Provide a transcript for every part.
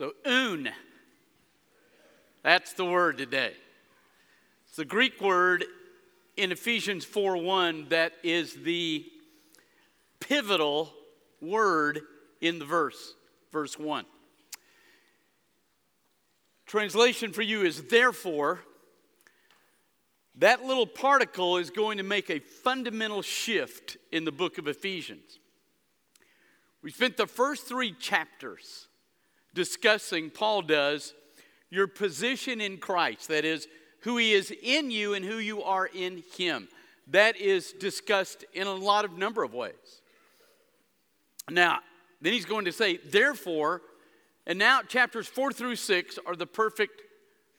So, oun. That's the word today. It's the Greek word in Ephesians 4 1 that is the pivotal word in the verse, verse 1. Translation for you is therefore. That little particle is going to make a fundamental shift in the book of Ephesians. We spent the first three chapters discussing, Paul does, your position in Christ. That is, who he is in you and who you are in him. That is discussed in a lot of number of ways. Now, then he's going to say, therefore, and now chapters four through six are the perfect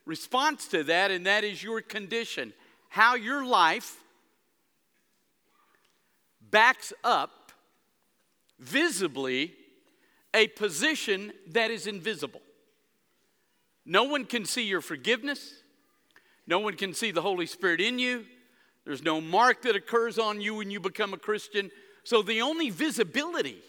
response to that, and that is your condition. How your life backs up visibly a position that is invisible. No one can see your forgiveness. No one can see the Holy Spirit in you. There's no mark that occurs on you when you become a Christian. So the only visibility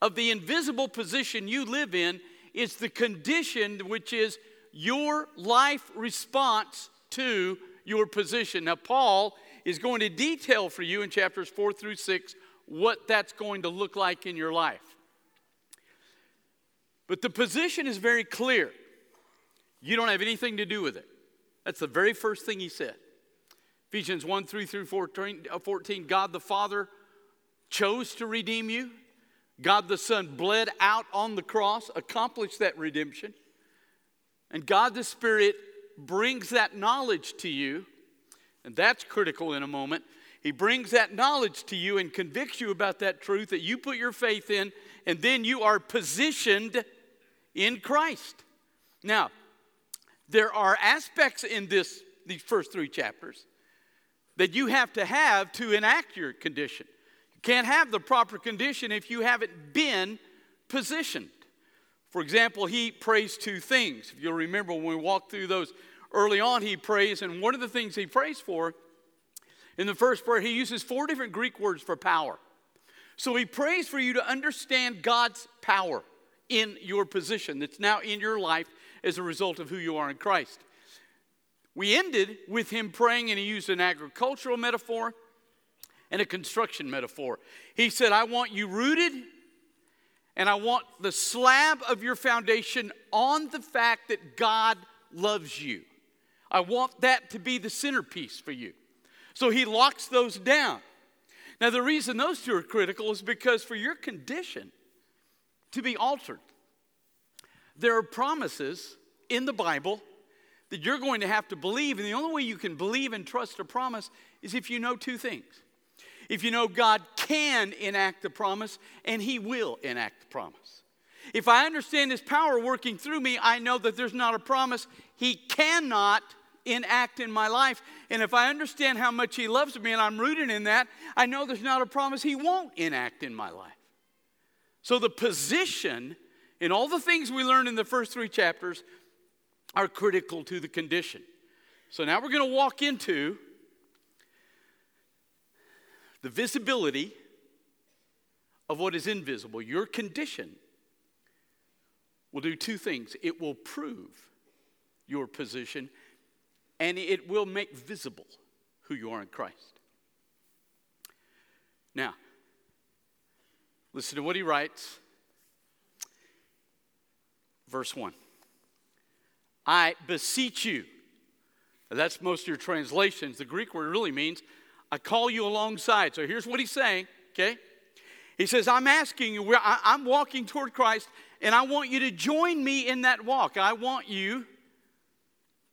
of the invisible position you live in is the condition which is your life response to your position. Now, Paul is going to detail for you in chapters four through six what that's going to look like in your life. But the position is very clear. You don't have anything to do with it. That's the very first thing he said. Ephesians 1 3 through 14, uh, 14 God the Father chose to redeem you. God the Son bled out on the cross, accomplished that redemption. And God the Spirit brings that knowledge to you, and that's critical in a moment. He brings that knowledge to you and convicts you about that truth that you put your faith in, and then you are positioned in Christ. Now, there are aspects in this, these first three chapters that you have to have to enact your condition. You can't have the proper condition if you haven't been positioned. For example, he prays two things. If you'll remember when we walked through those early on, he prays, and one of the things he prays for in the first prayer, he uses four different Greek words for power. So he prays for you to understand God's power in your position that's now in your life as a result of who you are in Christ. We ended with him praying, and he used an agricultural metaphor and a construction metaphor. He said, I want you rooted, and I want the slab of your foundation on the fact that God loves you. I want that to be the centerpiece for you. So he locks those down. Now, the reason those two are critical is because for your condition to be altered, there are promises in the Bible that you're going to have to believe. And the only way you can believe and trust a promise is if you know two things. If you know God can enact the promise and He will enact the promise. If I understand His power working through me, I know that there's not a promise He cannot enact in my life. And if I understand how much He loves me and I'm rooted in that, I know there's not a promise He won't enact in my life. So the position and all the things we learned in the first three chapters are critical to the condition. So now we're going to walk into the visibility of what is invisible. Your condition will do two things it will prove your position, and it will make visible who you are in Christ. Now, listen to what he writes verse 1. I beseech you. That's most of your translations. The Greek word really means, I call you alongside. So here's what he's saying, okay? He says, I'm asking you, I'm walking toward Christ, and I want you to join me in that walk. I want you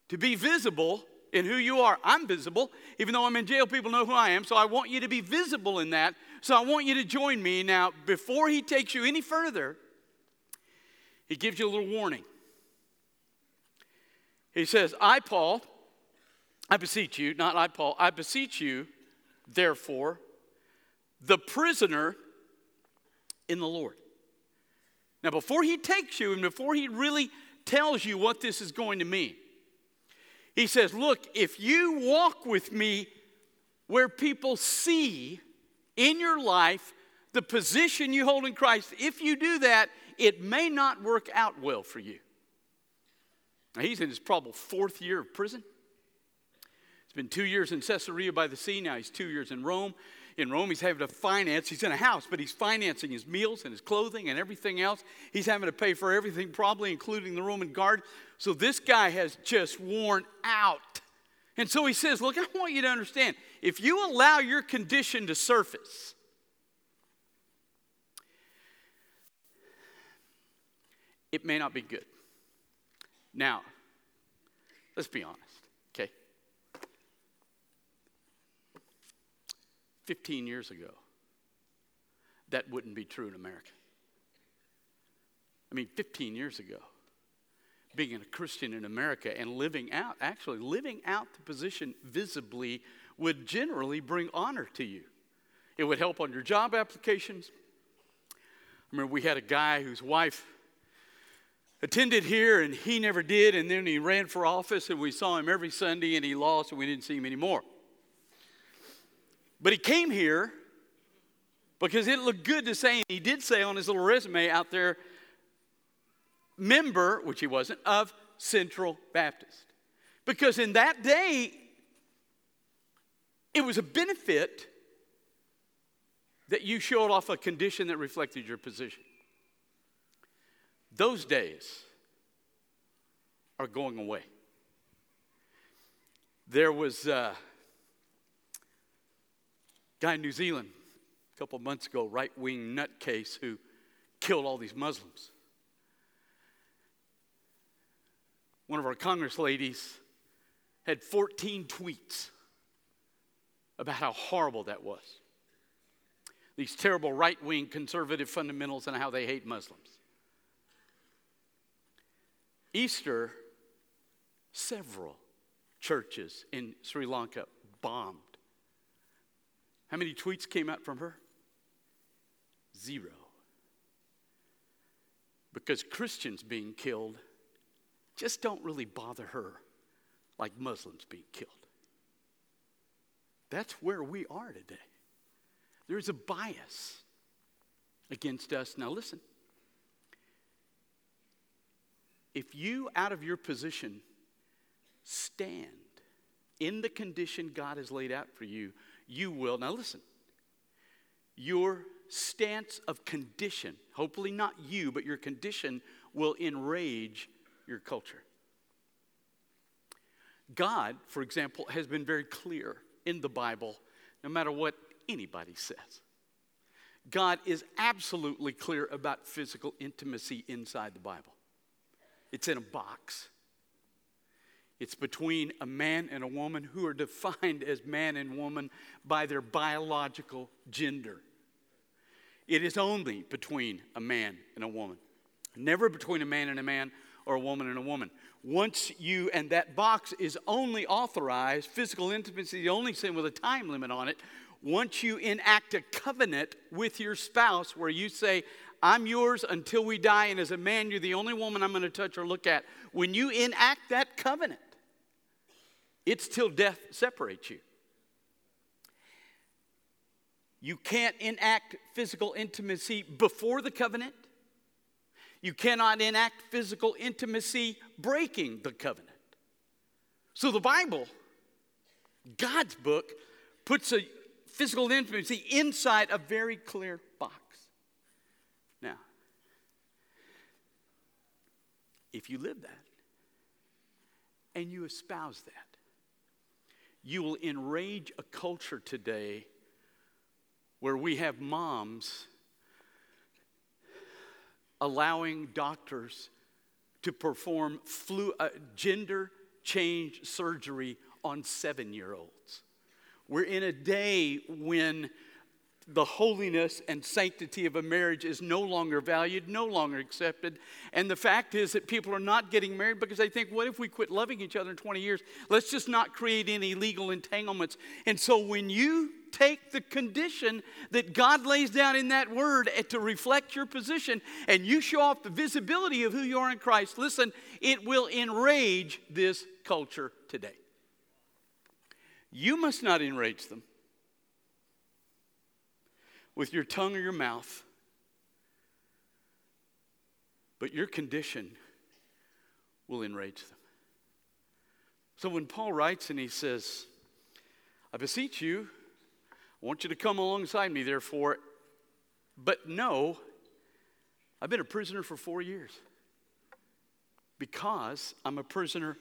to be visible in who you are. I'm visible. Even though I'm in jail, people know who I am. So I want you to be visible in that. So I want you to join me. Now, before he takes you any further, he gives you a little warning. He says, I, Paul, I beseech you, not I, Paul, I beseech you, therefore, the prisoner in the Lord. Now, before he takes you and before he really tells you what this is going to mean, he says, Look, if you walk with me where people see in your life the position you hold in Christ, if you do that, it may not work out well for you. Now, he's in his probable fourth year of prison. It's been two years in Caesarea by the sea. Now he's two years in Rome. In Rome, he's having to finance. He's in a house, but he's financing his meals and his clothing and everything else. He's having to pay for everything, probably including the Roman guard. So this guy has just worn out. And so he says, Look, I want you to understand if you allow your condition to surface, it may not be good. Now, let's be honest, okay? 15 years ago, that wouldn't be true in America. I mean, 15 years ago, being a Christian in America and living out, actually living out the position visibly would generally bring honor to you. It would help on your job applications. I remember we had a guy whose wife attended here and he never did, and then he ran for office and we saw him every Sunday and he lost and we didn't see him anymore. But he came here because it looked good to say, and he did say on his little resume out there, member, which he wasn't, of Central Baptist. Because in that day, it was a benefit that you showed off a condition that reflected your position. Those days are going away. There was a guy in New Zealand a couple months ago, right wing nutcase, who killed all these Muslims. One of our Congress ladies had 14 tweets about how horrible that was. These terrible right wing conservative fundamentals and how they hate Muslims. Easter, several churches in Sri Lanka bombed. How many tweets came out from her? Zero. Because Christians being killed just don't really bother her like Muslims being killed. That's where we are today. There's a bias against us. Now, listen if you, out of your position, stand in the condition God has laid out for you, you will. Now, listen, your stance of condition, hopefully not you, but your condition will enrage your culture. God, for example, has been very clear in the Bible, no matter what anybody says. God is absolutely clear about physical intimacy inside the Bible. It's in a box. It's between a man and a woman who are defined as man and woman by their biological gender. It is only between a man and a woman, never between a man and a man or a woman and a woman. Once you, and that box is only authorized, physical intimacy, the only sin with a time limit on it, once you enact a covenant with your spouse where you say, I'm yours until we die, and as a man, you're the only woman I'm going to touch or look at. When you enact that covenant, it's till death separates you. You can't enact physical intimacy before the covenant. You cannot enact physical intimacy breaking the covenant. So the Bible, God's book, puts a physical intimacy inside a very clear box. Now, if you live that and you espouse that, you will enrage a culture today where we have moms allowing doctors to perform flu, uh, gender change surgery on seven year olds. We're in a day when the holiness and sanctity of a marriage is no longer valued, no longer accepted. And the fact is that people are not getting married because they think, what if we quit loving each other in 20 years? Let's just not create any legal entanglements. And so when you take the condition that God lays down in that word to reflect your position and you show off the visibility of who you are in Christ, listen, it will enrage this culture today. You must not enrage them. with your tongue or your mouth, but your condition will enrage them. So when Paul writes and he says, I beseech you, I want you to come alongside me, therefore, but no, I've been a prisoner for four years because I'm a prisoner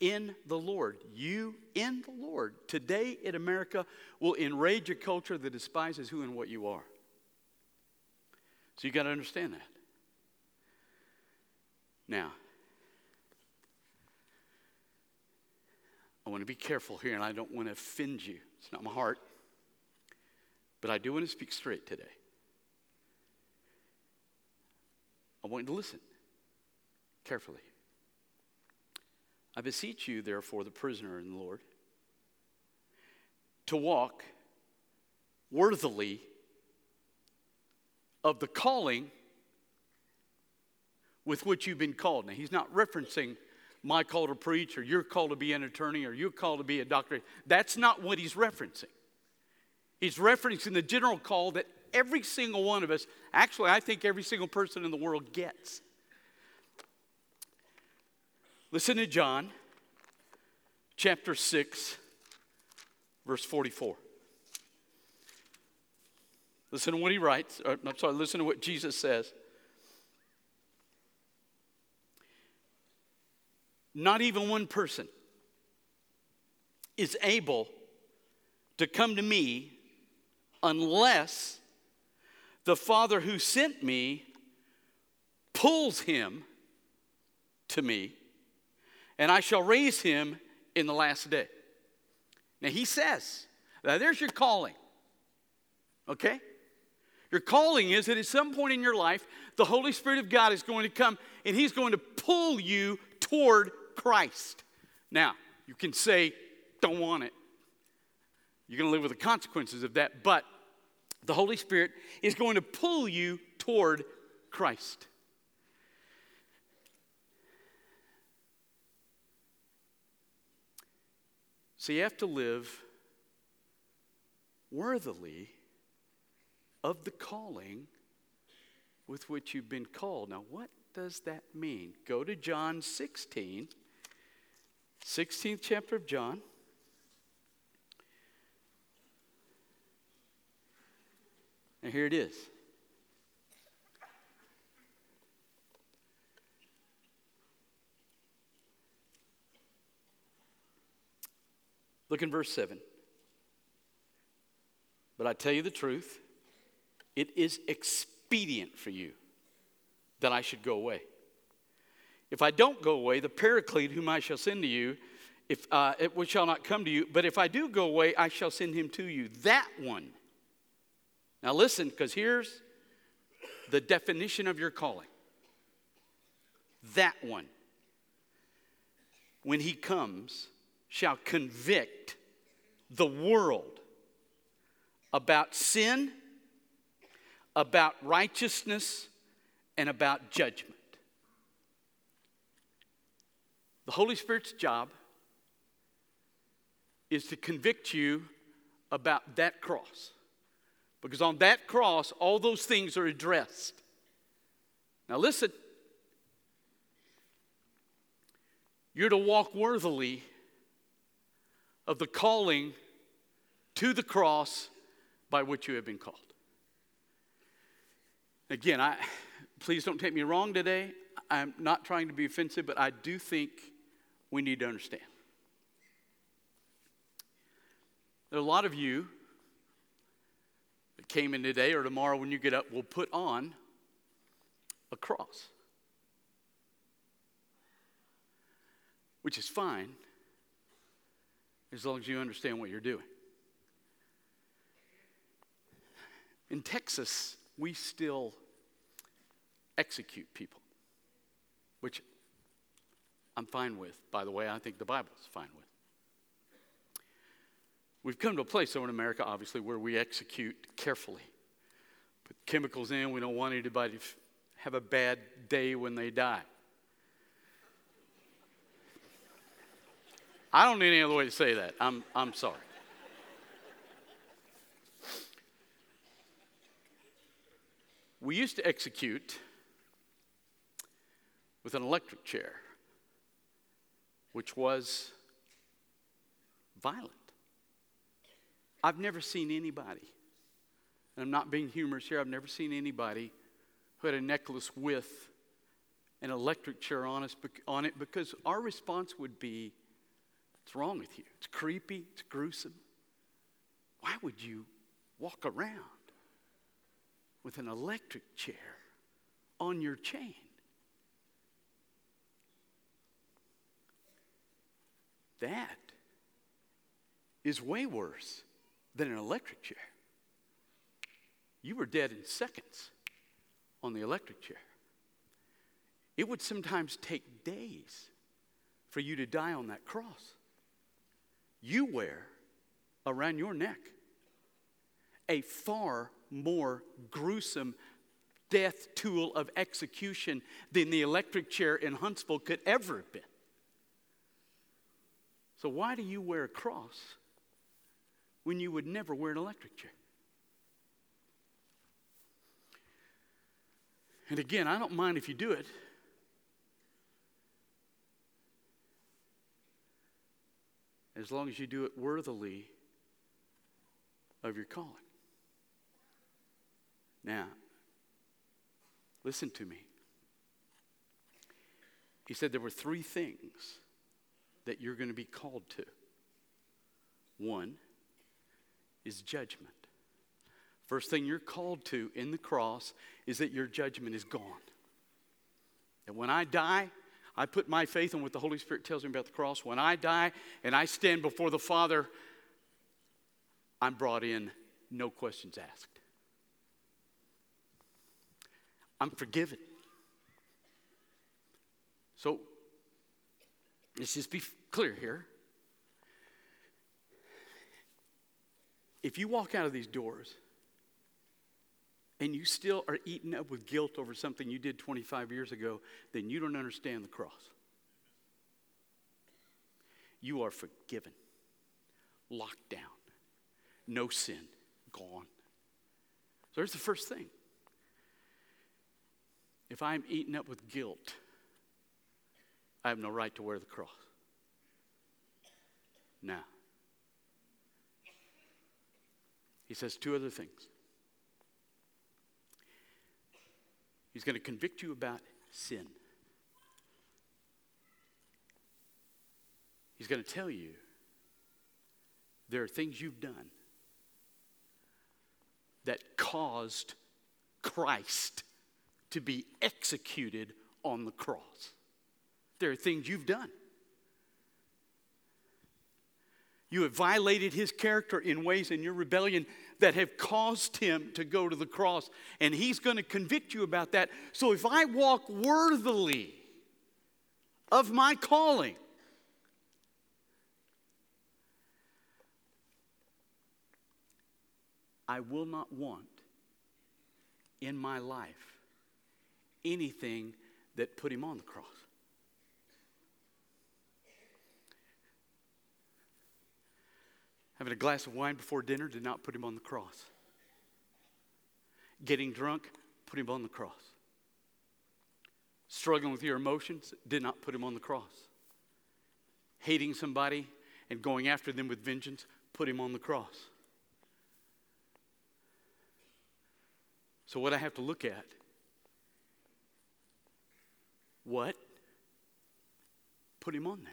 in the Lord. You in the Lord. Today in America will enrage a culture that despises who and what you are. So you got to understand that. Now, I want to be careful here and I don't want to offend you. It's not my heart. But I do want to speak straight today. I want you to listen carefully. I beseech you, therefore, the prisoner in the Lord, to walk worthily of the calling with which you've been called. Now, he's not referencing my call to preach or your call to be an attorney or your call to be a doctor. That's not what he's referencing. He's referencing the general call that every single one of us, actually, I think every single person in the world gets. Listen to John chapter 6, verse 44. Listen to what he writes. Or, I'm sorry, listen to what Jesus says. Not even one person is able to come to me unless the Father who sent me pulls him to me and I shall raise him in the last day. Now he says, now there's your calling. Okay? Your calling is that at some point in your life, the Holy Spirit of God is going to come and he's going to pull you toward Christ. Now, you can say, don't want it. You're going to live with the consequences of that, but the Holy Spirit is going to pull you toward Christ. So you have to live worthily of the calling with which you've been called. Now, what does that mean? Go to John 16, 16th chapter of John. And here it is. Look in verse 7. But I tell you the truth, it is expedient for you that I should go away. If I don't go away, the Paraclete, whom I shall send to you, if, uh, it shall not come to you. But if I do go away, I shall send him to you. That one. Now listen, because here's the definition of your calling. That one. When he comes, shall convict the world about sin, about righteousness, and about judgment. The Holy Spirit's job is to convict you about that cross. Because on that cross, all those things are addressed. Now, listen. You're to walk worthily of the calling to the cross by which you have been called. Again, I, please don't take me wrong today. I'm not trying to be offensive, but I do think we need to understand. There are a lot of you came in today or tomorrow when you get up will put on a cross, which is fine as long as you understand what you're doing. In Texas, we still execute people, which I'm fine with, by the way. I think the Bible's fine with. We've come to a place, though, in America, obviously, where we execute carefully. Put chemicals in, we don't want anybody to have a bad day when they die. I don't need any other way to say that. I'm, I'm sorry. We used to execute with an electric chair, which was violent. I've never seen anybody, and I'm not being humorous here, I've never seen anybody who had a necklace with an electric chair on, us, on it because our response would be, What's wrong with you? It's creepy, it's gruesome. Why would you walk around with an electric chair on your chain? That is way worse than an electric chair. You were dead in seconds on the electric chair. It would sometimes take days for you to die on that cross. You wear around your neck a far more gruesome death tool of execution than the electric chair in Huntsville could ever have been. So, why do you wear a cross when you would never wear an electric chair? And again, I don't mind if you do it. As long as you do it worthily of your calling. Now, listen to me. He said there were three things that you're going to be called to. One is judgment. First thing you're called to in the cross is that your judgment is gone. And when I die, I put my faith in what the Holy Spirit tells me about the cross. When I die and I stand before the Father, I'm brought in, no questions asked. I'm forgiven. So, let's just be clear here. If you walk out of these doors and you still are eaten up with guilt over something you did 25 years ago, then you don't understand the cross. You are forgiven, locked down, no sin, gone. So there's the first thing. If I'm eaten up with guilt, I have no right to wear the cross. Now, he says two other things. He's going to convict you about sin. He's going to tell you there are things you've done that caused Christ to be executed on the cross. There are things you've done. You have violated his character in ways in your rebellion that have caused him to go to the cross. And he's going to convict you about that. So if I walk worthily of my calling, I will not want in my life anything that put him on the cross. Having a glass of wine before dinner did not put him on the cross. Getting drunk put him on the cross. Struggling with your emotions did not put him on the cross. Hating somebody and going after them with vengeance put him on the cross. So, what I have to look at what put him on there?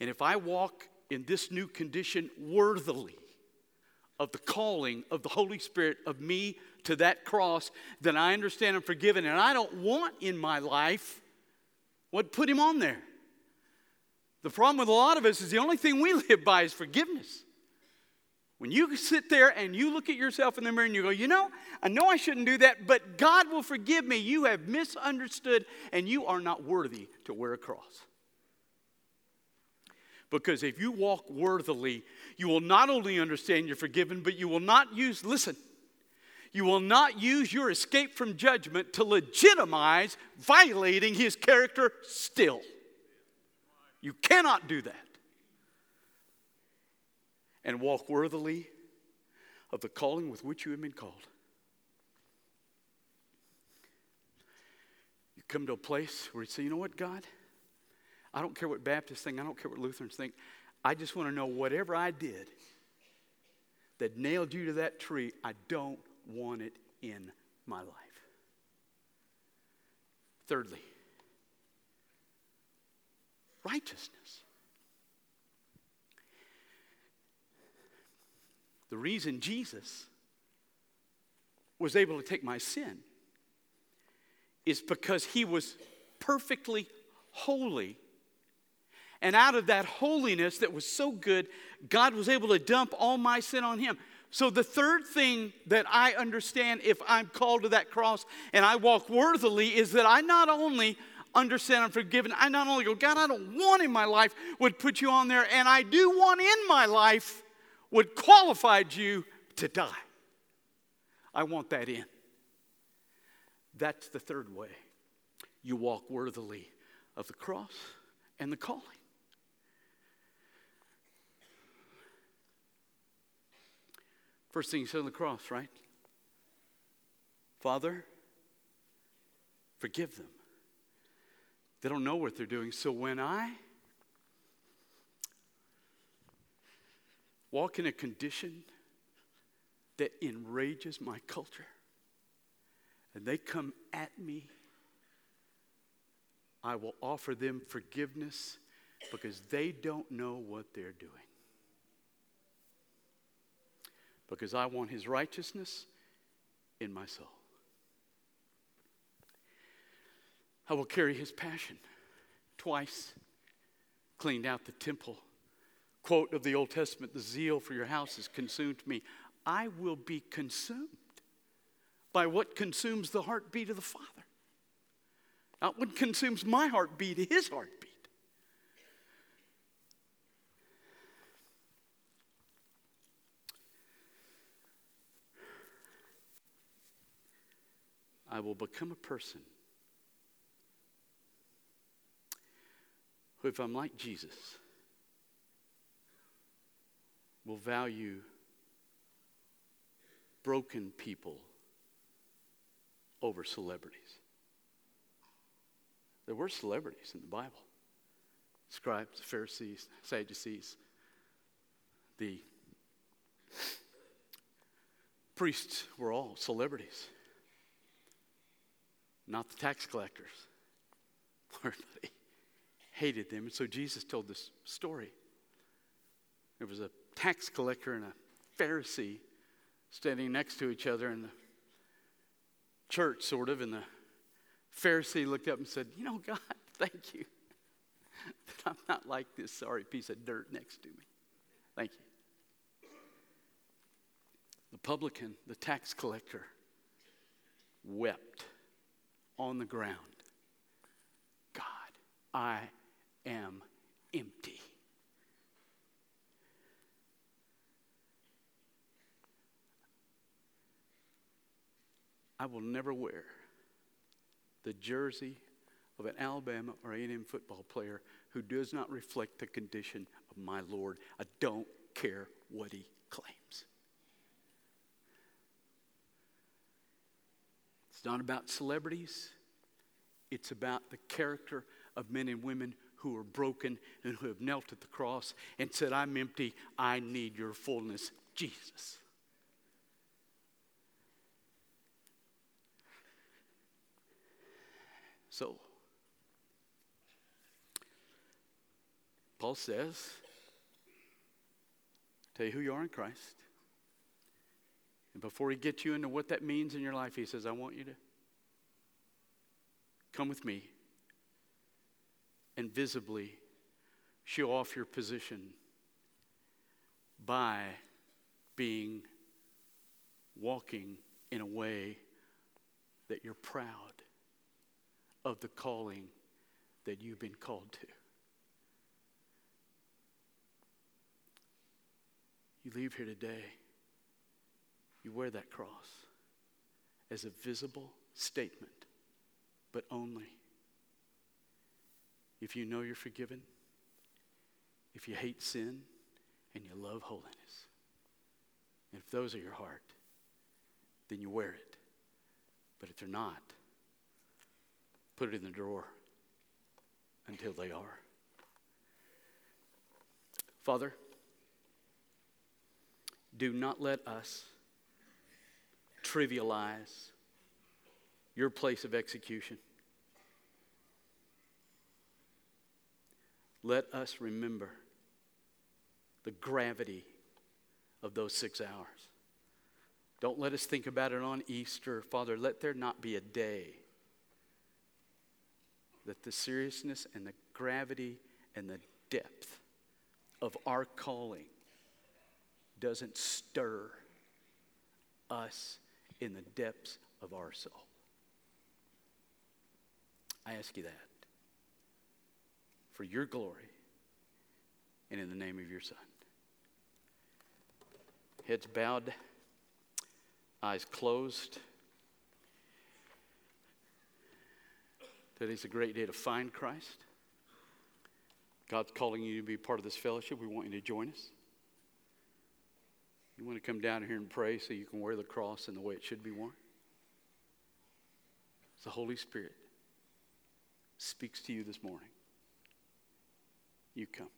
And if I walk in this new condition worthily of the calling of the Holy Spirit of me to that cross, then I understand I'm forgiven. And I don't want in my life what put him on there. The problem with a lot of us is the only thing we live by is forgiveness. When you sit there and you look at yourself in the mirror and you go, you know, I know I shouldn't do that, but God will forgive me. You have misunderstood and you are not worthy to wear a cross. Because if you walk worthily, you will not only understand you're forgiven, but you will not use, listen, you will not use your escape from judgment to legitimize violating his character still. You cannot do that and walk worthily of the calling with which you have been called. You come to a place where you say, you know what, God? I don't care what Baptists think, I don't care what Lutherans think. I just want to know whatever I did that nailed you to that tree, I don't want it in my life. Thirdly, righteousness. The reason Jesus was able to take my sin is because he was perfectly holy. And out of that holiness that was so good, God was able to dump all my sin on him. So, the third thing that I understand if I'm called to that cross and I walk worthily is that I not only understand I'm forgiven, I not only go, God, I don't want in my life would put you on there, and I do want in my life would qualified you to die. I want that in. That's the third way you walk worthily of the cross and the calling. First thing he said on the cross, right? Father, forgive them. They don't know what they're doing. So when I walk in a condition that enrages my culture, and they come at me, I will offer them forgiveness because they don't know what they're doing because I want his righteousness in my soul. I will carry his passion. Twice cleaned out the temple. Quote of the Old Testament The zeal for your house has consumed me. I will be consumed by what consumes the heartbeat of the Father, not what consumes my heartbeat, his heartbeat. I will become a person who, if I'm like Jesus, will value broken people over celebrities. There were celebrities in the Bible scribes, Pharisees, Sadducees, the priests were all celebrities not the tax collectors. Everybody hated them. And so Jesus told this story. There was a tax collector and a Pharisee standing next to each other in the church, sort of, and the Pharisee looked up and said, You know, God, thank you that I'm not like this sorry piece of dirt next to me. Thank you. The publican, the tax collector, wept on the ground God, I am empty. I will never wear the jersey of an Alabama or A&M football player who does not reflect the condition of my Lord. I don't care what he claims. It's not about celebrities, it's about the character of men and women who are broken and who have knelt at the cross and said, I'm empty, I need your fullness, Jesus. So, Paul says, tell you who you are in Christ. And before he gets you into what that means in your life, he says, I want you to come with me and visibly show off your position by being walking in a way that you're proud of the calling that you've been called to. You leave here today you wear that cross as a visible statement, but only if you know you're forgiven, if you hate sin, and you love holiness. If those are your heart, then you wear it. But if they're not, put it in the drawer until they are. Father, do not let us trivialize your place of execution. Let us remember the gravity of those six hours. Don't let us think about it on Easter. Father, let there not be a day that the seriousness and the gravity and the depth of our calling doesn't stir us in the depths of our soul. I ask you that for your glory and in the name of your Son. Heads bowed, eyes closed. Today's a great day to find Christ. God's calling you to be part of this fellowship. We want you to join us. You want to come down here and pray so you can wear the cross in the way it should be worn? The Holy Spirit speaks to you this morning. You come.